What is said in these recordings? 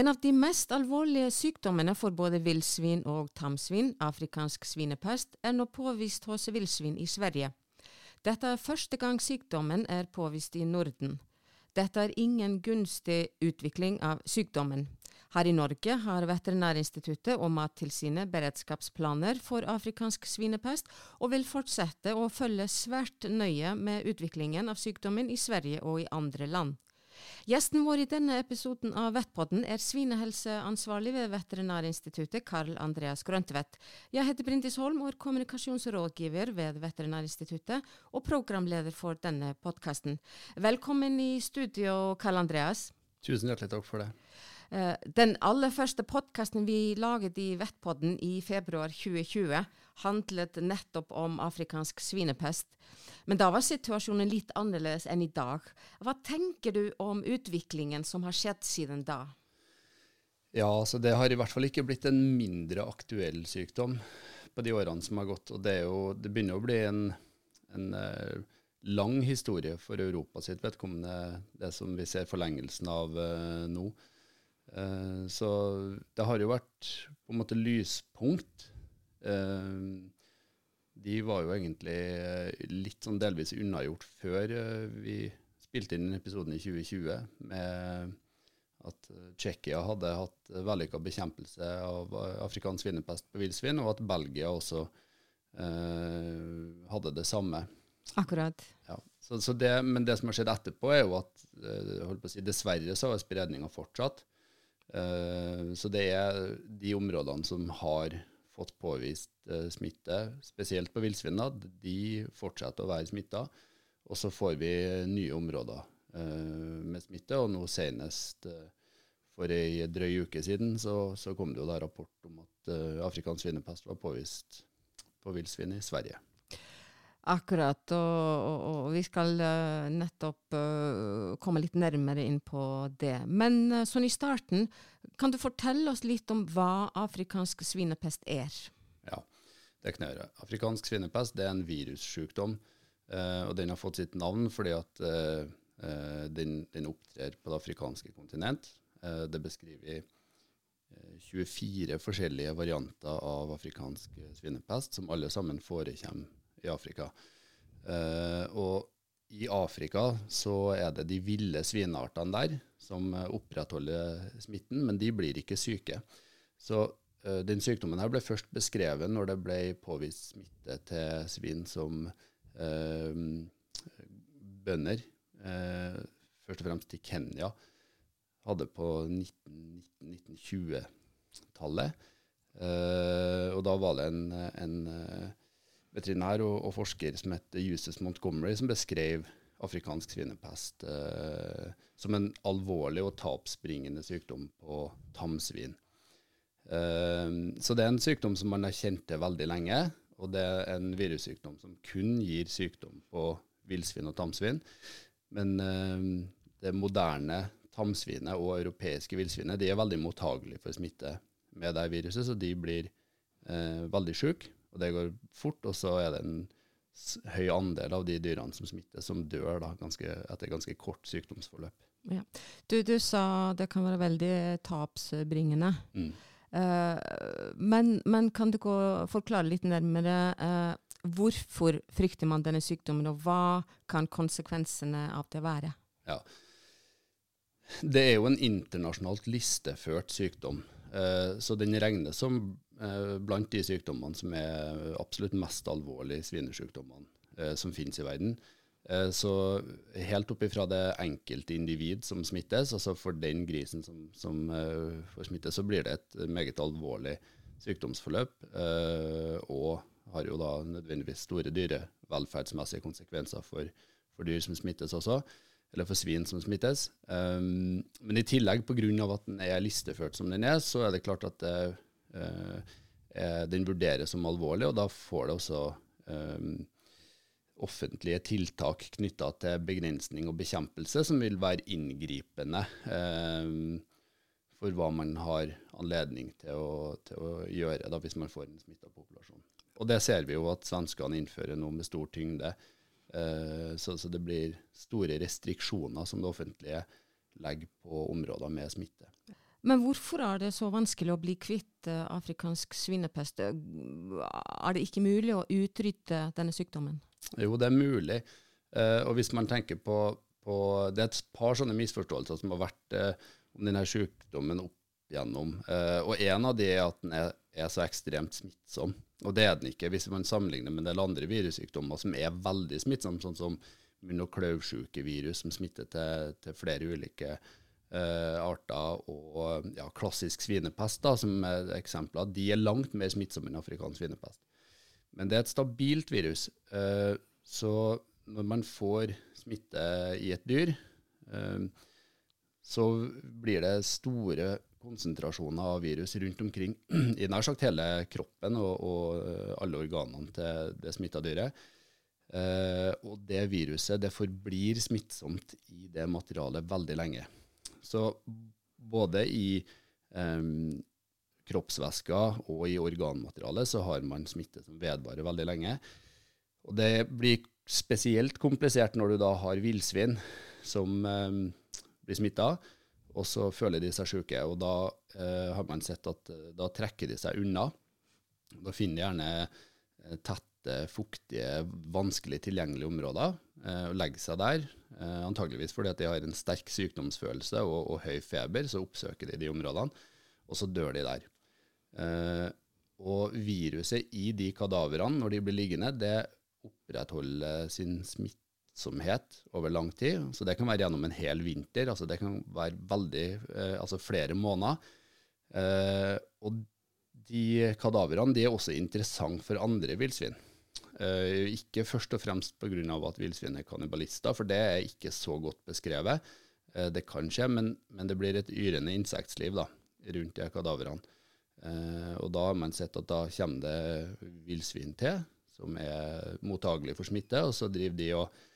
En av de mest alvorlige sykdommene for både villsvin og tamsvin, afrikansk svinepest, er nå påvist hos villsvin i Sverige. Dette er første gang sykdommen er påvist i Norden. Dette er ingen gunstig utvikling av sykdommen. Her i Norge har Veterinærinstituttet og Mattilsynet beredskapsplaner for afrikansk svinepest, og vil fortsette å følge svært nøye med utviklingen av sykdommen i Sverige og i andre land. Gjesten vår i denne episoden av Vettpodden er svinehelseansvarlig ved Veterinærinstituttet, Karl Andreas Grøntvedt. Jeg heter Brindis Holm og er kommunikasjonsrådgiver ved Veterinærinstituttet og programleder for denne podkasten. Velkommen i studio, Karl Andreas. Tusen hjertelig takk for det. Uh, den aller første podkasten vi laget i Vettpodden i februar 2020, handlet nettopp om afrikansk svinepest. Men da var situasjonen litt annerledes enn i dag. Hva tenker du om utviklingen som har skjedd siden da? Ja, altså Det har i hvert fall ikke blitt en mindre aktuell sykdom på de årene som har gått. og Det, jo, det begynner å bli en, en uh, lang historie for Europa sitt vedkommende, det som vi ser forlengelsen av uh, nå. Uh, så det har jo vært på en måte lyspunkt. Uh, de var jo egentlig uh, litt sånn delvis unnagjort før vi spilte inn episoden i 2020 med at Tsjekkia hadde hatt vellykka bekjempelse av afrikansk svinepest på villsvin, og at Belgia også hadde det samme. Akkurat. Ja. Så, så det, men det som har skjedd etterpå, er jo at si, dessverre så har spredninga fortsatt. Eh, så det er de områdene som har fått påvist uh, smitte, spesielt på villsvinene, de fortsetter å være smitta. Og så får vi nye områder uh, med smitte. Og nå senest for ei drøy uke siden så, så, kom det jo da rapport om at afrikansk svinepest var påvist på villsvin i Sverige. Akkurat, og, og, og, vi skal uh, nettopp uh, komme litt nærmere inn på det. Men uh, sånn i starten, kan du fortelle oss litt om hva afrikansk svinepest er? Ja, det kan jeg gjøre. Afrikansk svinepest er en virussykdom, og den har fått sitt navn fordi at den, den, opptrer på det afrikanske kontinent. det beskriver 24 forskjellige varianter av afrikansk svinepest, som alle sammen forekommer i Afrika. Uh, og i Afrika så er det de ville svineartene der som opprettholder smitten, men de blir ikke syke. Så uh, den sykdommen her ble først beskrevet når det ble påvist smitte til svin som eh, bønder, først og fremst i Kenya, hadde på 1920-tallet. og da var det en, en veterinær og, og, forsker som heter Eustace Montgomery, som beskrev afrikansk svinepest eh, som en alvorlig og tapsbringende sykdom på tamsvin. Eh, så det er en sykdom som man har kjent til veldig lenge, og det er en virussykdom som kun gir sykdom på villsvin og tamsvin. Men eh, det moderne tamsvinet og europeiske villsvinet de er veldig mottagelige for smitte med det viruset, så de blir eh, veldig syke og det går fort, og så er det en høy andel av de dyrene som smitter, som dør da, ganske, etter ganske kort sykdomsforløp. Ja. Du, du, sa det kan være veldig tapsbringende. Mm. Uh, men, men, kan du gå, forklare litt nærmere uh, hvorfor frykter man denne sykdommen, og hva kan konsekvensene av det være? Ja. Det er jo en internasjonalt listeført sykdom. Uh, så den regnes som blant de sykdommene som er absolutt mest alvorlige svinesykdommene eh, som finnes i verden. Eh, så helt opp ifra det enkelte individ som smittes, altså for den grisen som, som får smitte, så blir det et meget alvorlig sykdomsforløp. og har jo da nødvendigvis store dyrevelferdsmessige konsekvenser for, for dyr som smittes også eller for svin som smittes. Um, men i tillegg, pga. at den er listeført som den er, så er det klart at det Eh, eh, den vurderes som alvorlig, og da får det også eh, offentlige tiltak knytta til begrensning og bekjempelse, som vil være inngripende for hva man har anledning til å, til å gjøre da, hvis man får en smitta populasjon. Og det ser vi jo at svenskene innfører nå med stor tyngde. Så, så, det blir store restriksjoner som det offentlige legger på områder med smitte. Men hvorfor er det så vanskelig å bli kvitt uh, afrikansk svinepest? Er det ikke mulig å utrydde denne sykdommen? Jo, det er mulig. Uh, og hvis man tenker på, på, Det er et par sånne misforståelser som har vært uh, om denne sykdommen opp igjennom. og en av de er at den er, er, så ekstremt smittsom. Og det er den ikke hvis man sammenligner med en del andre virussykdommer som er veldig smittsomme, sånn som munn- og klauvsjukevirus som smitter til, til flere ulike uh, arter, og ja, klassisk svinepest da, som er eksempler, de er langt mer smittsomme enn afrikansk svinepest. Men det er et stabilt virus. Uh, så når man får smitte i et dyr, uh, så blir det store konsentrasjoner av virus rundt omkring i nær sagt hele kroppen og, og alle organene til det smitta dyret. Uh, og det viruset det forblir smittsomt i det materialet veldig lenge. Så både i um, kroppsvæsker og i organmaterialet så har man smitte som vedvarer veldig lenge. Og det blir spesielt komplisert når du da har villsvin som um, blir smitta, og så føler de seg syke. Og da uh, har man sett at uh, da trekker de seg unna. Da finner de gjerne tett fuktige, vanskelig tilgjengelige områder eh, og legger seg der. Eh, antageligvis fordi at de har en sterk sykdomsfølelse og, og, høy feber, så oppsøker de de områdene, og så dør de der. Eh, og viruset i de kadaverene, når de blir liggende, det opprettholder sin smittsomhet over lang tid. Så det kan være gjennom en hel vinter, altså det kan være veldig, altså flere måneder. Og de kadaverene de er også interessante for andre villsvin. Uh, ikke først og fremst pga. at villsvin er kannibalister, for det er ikke så godt beskrevet. Uh, det kan skje, men, men, det blir et yrende insektliv da, rundt de kadaverene. Uh, og da har man sett at da kommer det villsvin til, som er mottagelige for smitte, og så driver de og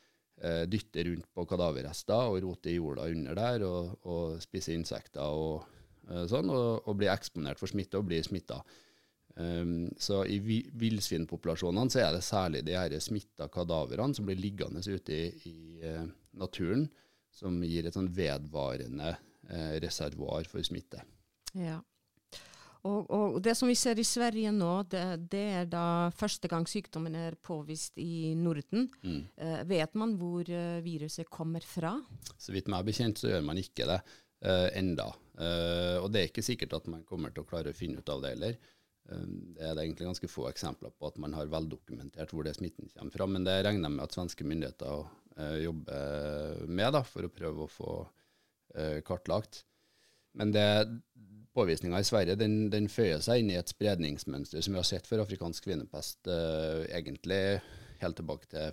dytter rundt på kadaverrester og roter i jorda under der og, og spiser insekter og sånn, og, og, blir eksponert for smitte og blir smitta. Um, så i villsvinpopulasjonene så er det særlig de her smitta kadaverene som blir liggende ute i, i uh, naturen, som gir et sånn vedvarende uh, reservoar for smitte. Ja. Og, og, det som vi ser i Sverige nå, det, det er da første gang sykdommen er påvist i Norden. Mm. Uh, vet man hvor viruset kommer fra? Så vidt meg bekjent så gjør man ikke det enda. og det er ikke sikkert at man kommer til å klare å finne ut av det heller. Det er det egentlig ganske få eksempler på at man har veldokumentert hvor det smitten kommer fra. Men det regner jeg med at svenske myndigheter uh, jobber med da, for å prøve å få uh, kartlagt. Men det, påvisninga i Sverige den, den, føyer seg inn i et spredningsmønster som vi har sett for afrikansk kvinnepest uh, egentlig helt tilbake til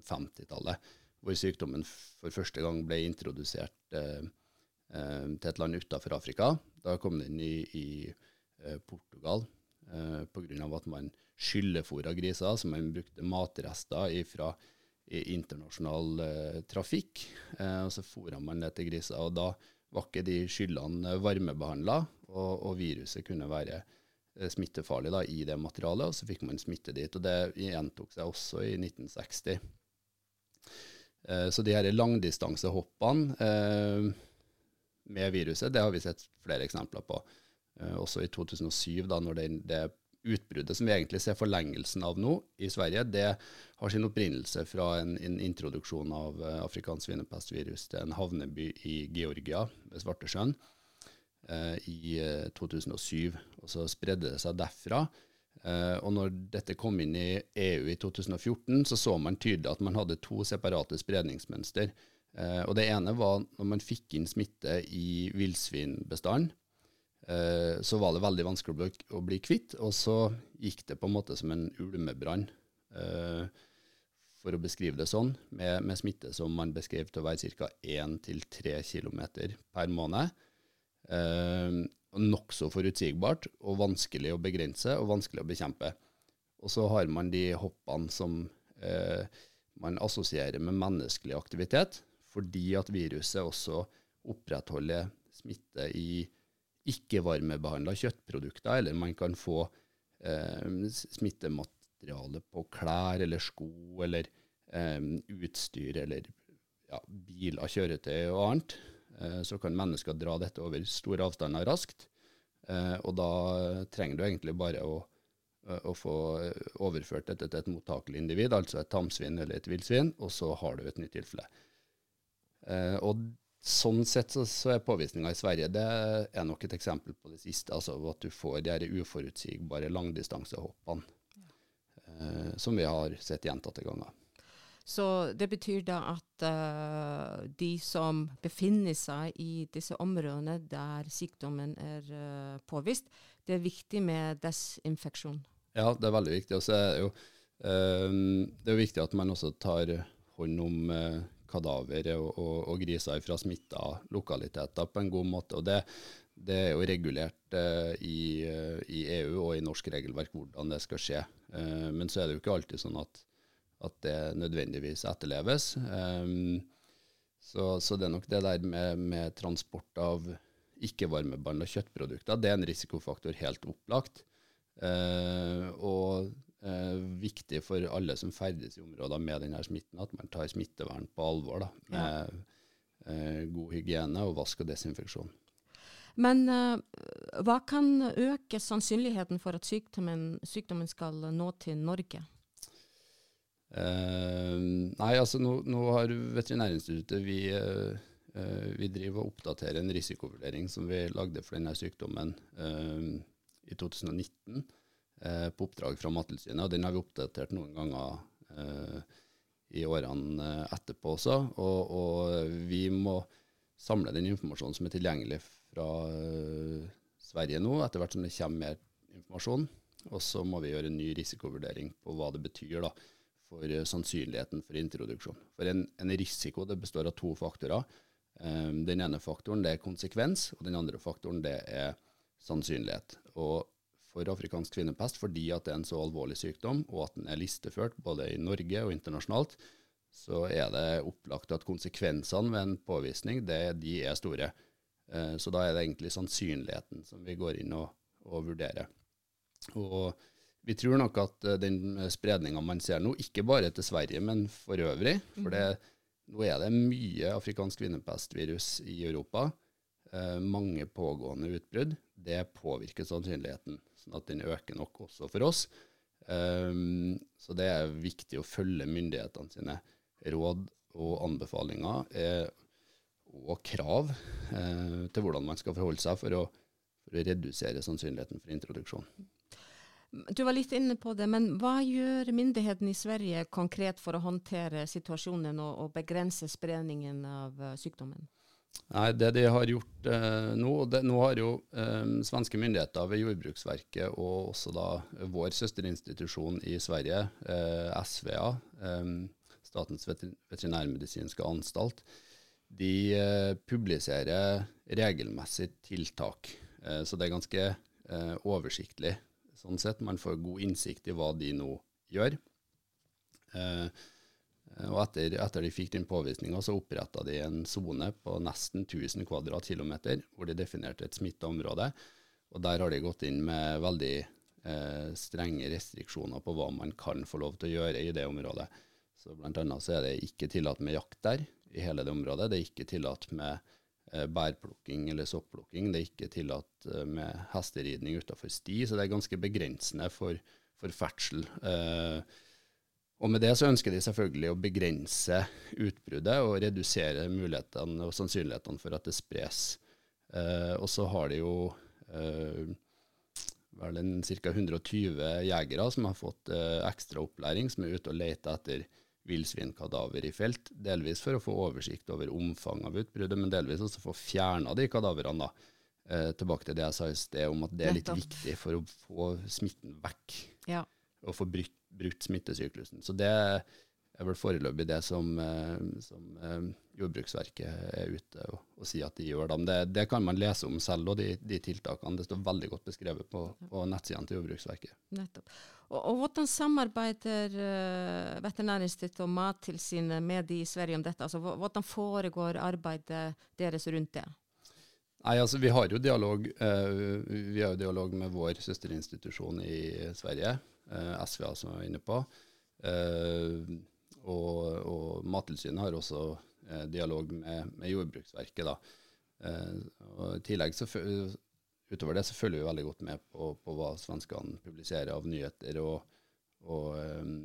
1950-tallet, hvor sykdommen for første gang ble introdusert til et land utenfor Afrika. Da kom den i, i Eh, Portugal eh, pga. at man skyllefôra griser, så man brukte matrester fra internasjonal eh, trafikk. Eh, og Så fôra man det til griser, og da var ikke de skyllene varmebehandla, og, og, viruset kunne være eh, smittefarlig da, i det materialet, og så fikk man smitte dit. og Det gjentok seg også i 1960. Eh, så de her langdistansehoppene med viruset, det har vi sett flere eksempler på. Eh, også i 2007, da når det, det utbruddet som vi egentlig ser forlengelsen av nå i Sverige, det har sin opprinnelse fra en, en introduksjon av uh, afrikansk svinepestvirus til en havneby i Georgia ved Svartesjøen uh, i uh, 2007. Og så spredde det seg derfra. og når dette kom inn i EU i 2014, så så man tydelig at man hadde to separate spredningsmønster. og det ene var når man fikk inn smitte i villsvinbestanden. Eh, så var det veldig vanskelig å bli, kvitt. Og så gikk det på en måte som en ulmebrann, uh, for å beskrive det sånn, med, med smitte som man beskrev til å være ca. 1-3 km per måned. Uh, Nokså forutsigbart og vanskelig å begrense og vanskelig å bekjempe. Og så har man de hoppene som uh, man assosierer med menneskelig aktivitet, fordi at viruset også opprettholder smitte i ikke-varmebehandla kjøttprodukter, eller man kan få eh, smittemateriale på klær eller sko eller eh, utstyr eller ja, biler, kjøretøy og annet. eh, så kan mennesker dra dette over store avstander raskt. Eh, og da trenger du egentlig bare å, å få overført dette til et mottakelig individ, altså et tamsvin eller et villsvin, og så har du et nytt tilfelle. Og Sånn sett så, så er påvisninga i Sverige det er nok et eksempel på det siste. altså At du får de uforutsigbare langdistansehoppene eh, som vi har sett gjentatte ganger. Så det betyr da at uh, de som befinner seg i disse områdene der sykdommen er uh, påvist, det er viktig med desinfeksjon? Ja, det er veldig viktig. Og så er det jo uh, det er viktig at man også tar hånd om kadaver og, og, og, griser fra smitta lokaliteter på en god måte. og det, det er jo regulert eh, i, uh, i, EU og i norsk regelverk hvordan det skal skje. Eh, men så er det jo ikke alltid sånn at, at det nødvendigvis etterleves. Eh, så, så, det er nok det der med, med transport av ikke-varmebehandla kjøttprodukter, det er en risikofaktor helt opplagt. og eh, viktig for alle som ferdes i områder med denne smitten, at man tar smittevern på alvor. Da, med ja. eh, god hygiene og vask og desinfeksjon. Men eh, hva kan øke sannsynligheten for at sykdommen, sykdommen skal nå til Norge? Uh, nei, altså nå, nå har Veterinærinstituttet vi, uh, vi driver og oppdaterer en risikovurdering som vi lagde for denne sykdommen i 2019 eh, på oppdrag fra Mattilsynet. og Den har vi oppdatert noen ganger eh, i årene eh, etterpå også. Og, og, vi må samle den informasjonen som er tilgjengelig fra eh, Sverige nå, etter hvert som det kommer mer informasjon. Og så må vi gjøre en ny risikovurdering på hva det betyr da, for sannsynligheten for introduksjon. For en, en, risiko består av to faktorer. Den ene faktoren det er konsekvens, og den andre faktoren det er sannsynlighet. Og for afrikansk kvinnepest fordi at det er en så alvorlig sykdom, og at den er listeført både i Norge og internasjonalt, så er det opplagt at konsekvensene ved en påvisning det, de er store. Eh, så da er det egentlig sannsynligheten som vi går inn og, og vurderer. Og vi tror nok at eh, den spredninga man ser nå, ikke bare til Sverige, men for øvrig For det, nå er det mye afrikansk kvinnepestvirus i Europa. Eh, mange pågående utbrudd. Det påvirker sannsynligheten sånn at den øker nok også for oss. Um, så det er viktig å følge myndighetene sine råd og anbefalinger eh, og krav eh, til hvordan man skal forholde seg for å, for å, redusere sannsynligheten for introduksjon. Du var litt inne på det, men hva gjør myndighetene i Sverige konkret for å håndtere situasjonen og, og begrense spredningen av sykdommen? Nei, Det de har gjort eh, nå det, Nå har jo eh, svenske myndigheter ved Jordbruksverket og også da vår søsterinstitusjon i Sverige, eh, SVA, eh, Statens veterinærmedisinske anstalt, de eh, publiserer regelmessig tiltak. Eh, så det er ganske oversiktlig sånn sett. Man får god innsikt i hva de nå gjør. Eh, og etter, etter de fikk den påvisninga, så oppretta de en sone på nesten 1000 kvadratkilometer, hvor de definerte et smitta område. Og der har de gått inn med veldig eh, strenge restriksjoner på hva man kan få lov til å gjøre i det området. Så Blant annet så er det ikke tillatt med jakt der i hele det området. Det er ikke tillatt med eh, bærplukking eller soppplukking. Det er ikke tillatt eh, med hesteridning utafor sti, så det er ganske begrensende for, for ferdsel. Eh, og med det så ønsker de selvfølgelig å begrense utbruddet og redusere mulighetene og sannsynlighetene for at det spres. Eh, og så har de jo eh, vel en ca. 120 jegere som har fått eh, ekstra opplæring, som er ute og leter etter villsvinkadaver i felt. Delvis for å få oversikt over omfanget av utbruddet, men delvis også for å fjerne de kadaverne. Eh, tilbake til det jeg sa i sted om at det er litt viktig for å få smitten vekk. Ja. Og få brytt brutt smittesyklusen. Så det er vel foreløpig det som, eh, som eh, Jordbruksverket er ute og, og, sier at de gjør. Det, det, kan man lese om selv, og de, de, tiltakene. Det står veldig godt beskrevet på, på nettsidene til Jordbruksverket. Nettopp. Og, og Hvordan samarbeider uh, Veterinærinstituttet og Mattilsynet med de i Sverige om dette? Altså, Hvordan foregår arbeidet deres rundt det? Nei, altså Vi har jo dialog, uh, vi har jo dialog med vår søsterinstitusjon i Sverige, Eh, SVA som jeg var inne på. Eh, og, og Mattilsynet har også eh, dialog med, med Jordbruksverket. da. og I tillegg så utover det så følger vi veldig godt med på, på hva svenskene publiserer av nyheter og, og um,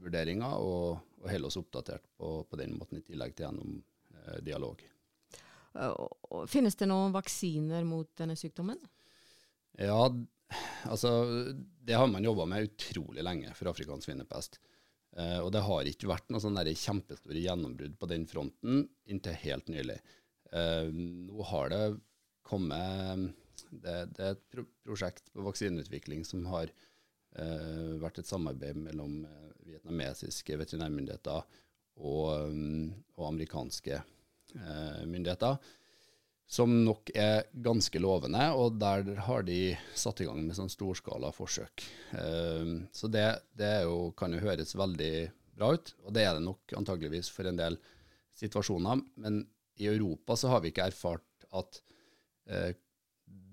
vurderinger, og, og holder oss oppdatert på, på, den måten, i tillegg til gjennom uh, dialog. Finnes det noen vaksiner mot denne sykdommen? Ja, altså det har man jobba med utrolig lenge for afrikansk svinepest. Uh, og det har ikke vært noe sånn kjempestore gjennombrudd på den fronten inntil helt nylig. Uh, nå har det kommet det, det, er et pro prosjekt på vaksineutvikling som har uh, vært et samarbeid mellom vietnamesiske veterinærmyndigheter og, um, og amerikanske myndigheter som nok er ganske lovende, og der har de satt i gang med sånn storskala forsøk. Uh, så det, det jo, kan jo høres veldig bra ut, og det er det nok antageligvis for en del situasjoner. Men i Europa så har vi ikke erfart at uh,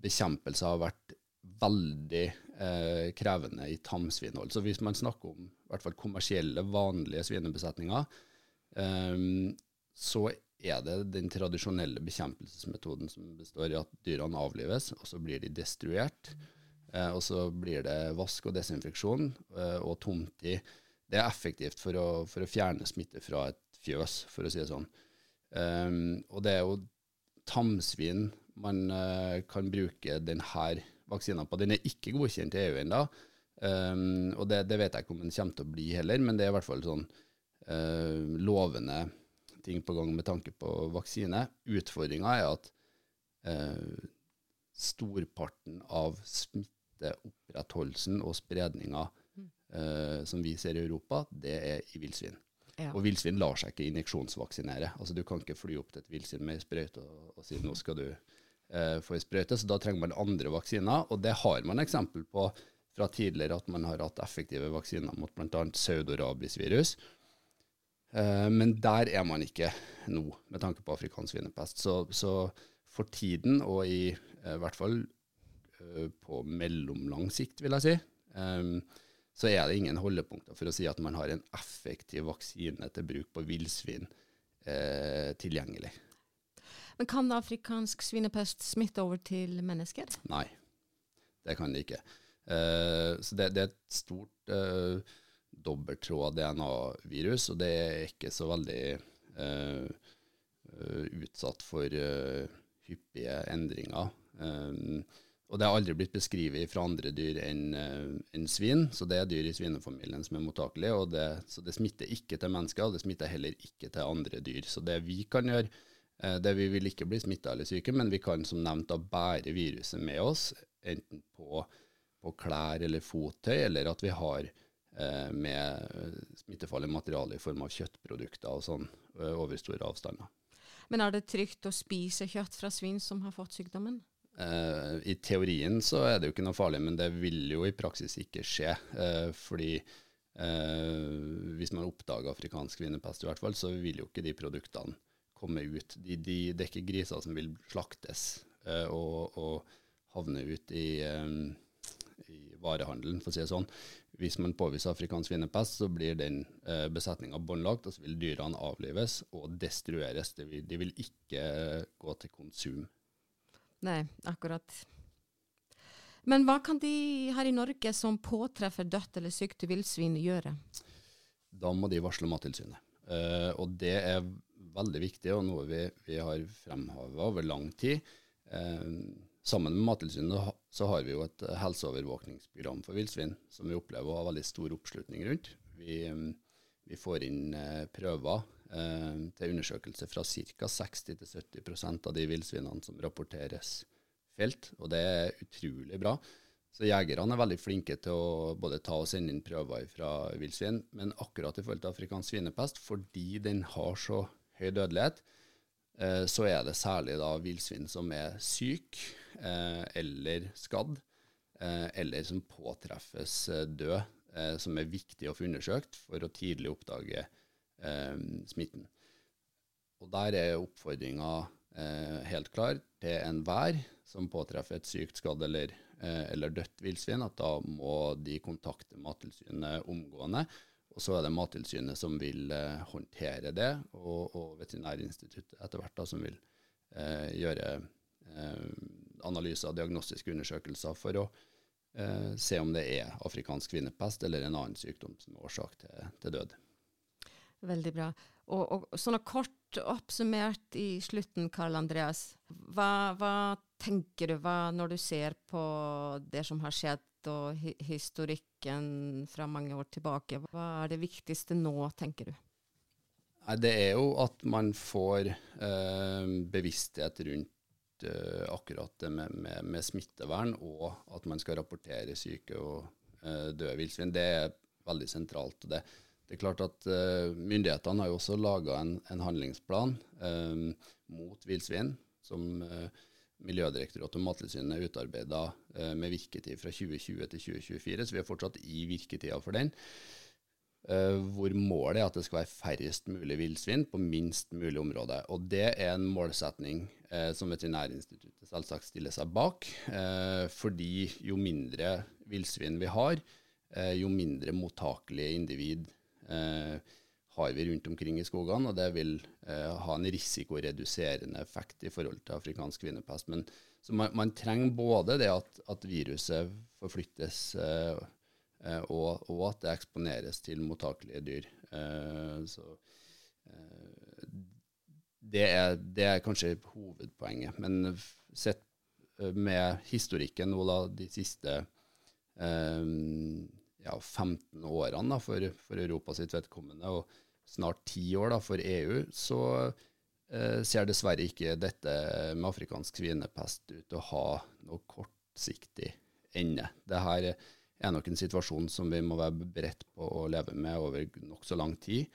bekjempelse har vært veldig uh, krevende i tamsvinhold. Så hvis man snakker om i hvert fall kommersielle, vanlige svinebesetninger, um, så er det den tradisjonelle bekjempelsesmetoden som består i at dyrene avlives, og så blir de destruert. Eh, og så blir det vask og desinfeksjon eh, og tomtid. Det er effektivt for å, for å, fjerne smitte fra et fjøs, for å si det sånn. Um, og det er jo tamsvin man uh, kan bruke denne vaksinen på. Den er ikke godkjent i EU ennå, um, og det, det, vet jeg ikke om den kommer til å bli heller, men det er i hvert fall sånn uh, lovende ting på gang med tanke på vaksine. Utfordringa er at eh, storparten av smitteopprettholdelsen og spredninga eh, som vi ser i Europa, det er i villsvin. Ja. Og villsvin lar seg ikke injeksjonsvaksinere. Altså Du kan ikke fly opp til et villsvin med sprøyte og, og si nå skal du eh, få ei sprøyte. Så da trenger man andre vaksiner, og det har man eksempel på fra tidligere at man har hatt effektive vaksiner mot bl.a. pseudorabisvirus. Eh, men der er man ikke nå, med tanke på afrikansk svinepest. Så, så, for tiden, og i, i hvert fall eh, på mellomlang sikt, vil jeg si, så er det ingen holdepunkter for å si at man har en effektiv vaksine til bruk på villsvin eh, tilgjengelig. Men kan afrikansk svinepest smitte over til mennesker? Nei, det kan det ikke. Eh, så det, det, er et stort eh, dobbelttråd DNA-virus, og det er ikke så veldig eh, utsatt for eh, hyppige endringer. Um, og det har aldri blitt beskrevet fra andre dyr enn en svin, så det er dyr i svinefamilien som er mottakelige. Og det, så det smitter ikke til mennesker, og det smitter heller ikke til andre dyr. Så det vi kan gjøre, det vi vil ikke bli smitta eller syke, men vi kan som nevnt da bære viruset med oss, enten på, på klær eller fottøy, eller at vi har Eh, med smittefarlig materiale i form av kjøttprodukter og sånn eh, over store avstander. Men er det trygt å spise kjøtt fra svin som har fått sykdommen? Eh, I teorien så er det jo ikke noe farlig, men det vil jo i praksis ikke skje. Eh, fordi eh, hvis man oppdager afrikansk svinepest, i hvert fall, så vil jo ikke de produktene komme ut. De, de, det er ikke griser som vil slaktes eh, og, og, havne ut i, i varehandelen, for å si det sånn. Hvis man påviser afrikansk svinepest, så blir den eh, besetninga båndlagt, og så vil dyrene avlives og destrueres. De vil, de vil ikke eh, gå til konsum. Nei, akkurat. Men hva kan de her i Norge som påtreffer dødt eller sykt villsvin gjøre? Da må de varsle Mattilsynet. Eh, og det er veldig viktig, og noe vi, vi har fremheva over lang tid. Eh, Sammen med Mattilsynet så har vi jo et eh, helseovervåkningsprogram for villsvin som vi opplever å ha veldig stor oppslutning rundt. Vi, mm, vi får inn eh, prøver eh, til undersøkelse fra ca. 60-70% av de villsvinene som rapporteres felt, og det er utrolig bra. Så Jegerne er veldig flinke til å både ta og sende inn prøver fra villsvin, men akkurat i forhold til afrikansk svinepest, fordi den har så høy dødelighet, så er det særlig da villsvin som er syk eh, eller skadd, eh, eller som påtreffes død, som er viktig å få undersøkt for å tidlig oppdage smitten. Og Der er oppfordringa helt klar til enhver som påtreffer et sykt, skadd eller, eller dødt villsvin, at da må de kontakte Mattilsynet omgående og så er det Mattilsynet som vil eh, håndtere det, og, og Veterinærinstituttet etter hvert da, som vil eh, gjøre eh, analyser og diagnostiske undersøkelser for å eh, se om det er afrikansk kvinnepest eller en annen sykdom som er årsak til, til død. Veldig bra. Og, og sånn kort oppsummert i slutten, Karl Andreas. Hva, hva tenker du hva, når du ser på det som har skjedd, og hi historikken fra mange år tilbake? Hva er det viktigste nå, tenker du? Det er jo at man får eh, bevissthet rundt eh, akkurat det med, med, med, smittevern, og at man skal rapportere syke og eh, døde villsvin. Det er veldig sentralt. det det er klart at uh, Myndighetene har jo også laga en, en, handlingsplan um, mot villsvin, som uh, Miljødirektoratet og Mattilsynet utarbeida eh, med virketid fra 2020 til 2024, så vi er fortsatt i virketida for den. hvor målet er at det skal være færrest mulig villsvin på minst mulig område. Og det er en målsetning som Veterinærinstituttet selvsagt stiller seg bak. fordi jo mindre villsvin vi har, jo mindre mottakelige individ Eh, har vi rundt omkring i skogene, og det vil eh, ha en risikoreduserende effekt i forhold til afrikansk kvinnepest. Men, så man, man, trenger både det at, at viruset forflyttes, eh, eh, og, og, at det eksponeres til mottakelige dyr. Eh, så eh, det er, det er, kanskje hovedpoenget. Men sett med historikken nå da, de siste eh, ja, 15 årene da, for, for Europa sitt vedkommende, og snart 10 år da, for EU, så eh, ser dessverre ikke dette med afrikansk svinepest ut til å ha noe kortsiktig ende. Dette er nok en situasjon som vi må være beredt på å leve med over nokså lang tid,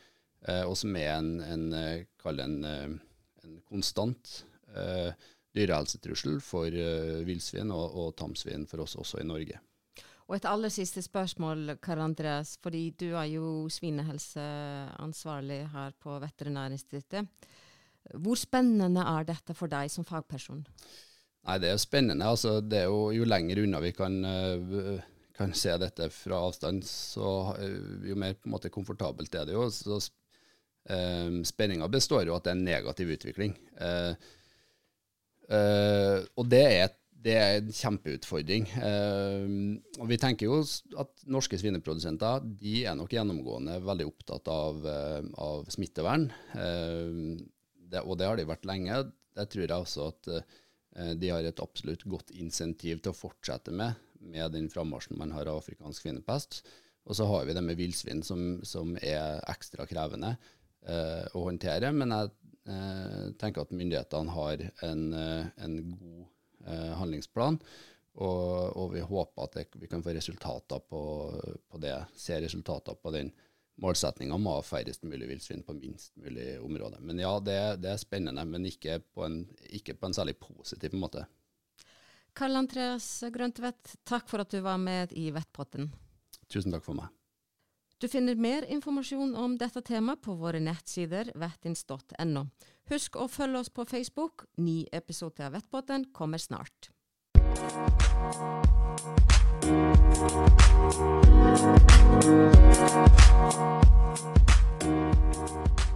eh, og som er en, en, en, en konstant eh, dyrehelsetrussel for eh, villsvin og, og tamsvin for oss også i Norge. Og et aller siste spørsmål, Karl Andreas, fordi du er jo svinehelseansvarlig her på Veterinærinstituttet. Hvor spennende er dette for deg som fagperson? Nei, Det er jo spennende. Altså, det er jo, jo lenger unna vi kan, uh, kan, se dette fra avstand, så uh, jo mer på en måte komfortabelt er det jo. Så uh, Spenninga består jo at det er en negativ utvikling. og det er et det er en kjempeutfordring. Eh, og vi tenker jo at norske svineprodusenter de er nok gjennomgående veldig opptatt av, eh, av smittevern. Eh, det, og det har de vært lenge. Det tror jeg også at eh, de har et absolutt godt insentiv til å fortsette med, med den frammarsjen man har av afrikansk svinepest. Og så har vi det med villsvin, som, som, er ekstra krevende eh, å håndtere. Men jeg eh, tenker at myndighetene har en, en god handlingsplan. Og, og, vi håper at det, vi kan få resultater på, på, det, se resultater på den målsettinga om å ha færrest mulig villsvin på minst mulig område. Men ja, det, det er spennende, men ikke på, en, ikke på, en, særlig positiv måte. Karl Andreas Grøntvedt, takk for at du var med i Vettpotten. Tusen takk for meg. Du finner mer informasjon om dette temaet på våre nettsider vettins.no. Husk å følge oss på Facebook. Ny episode av Vettbåten kommer snart. Thank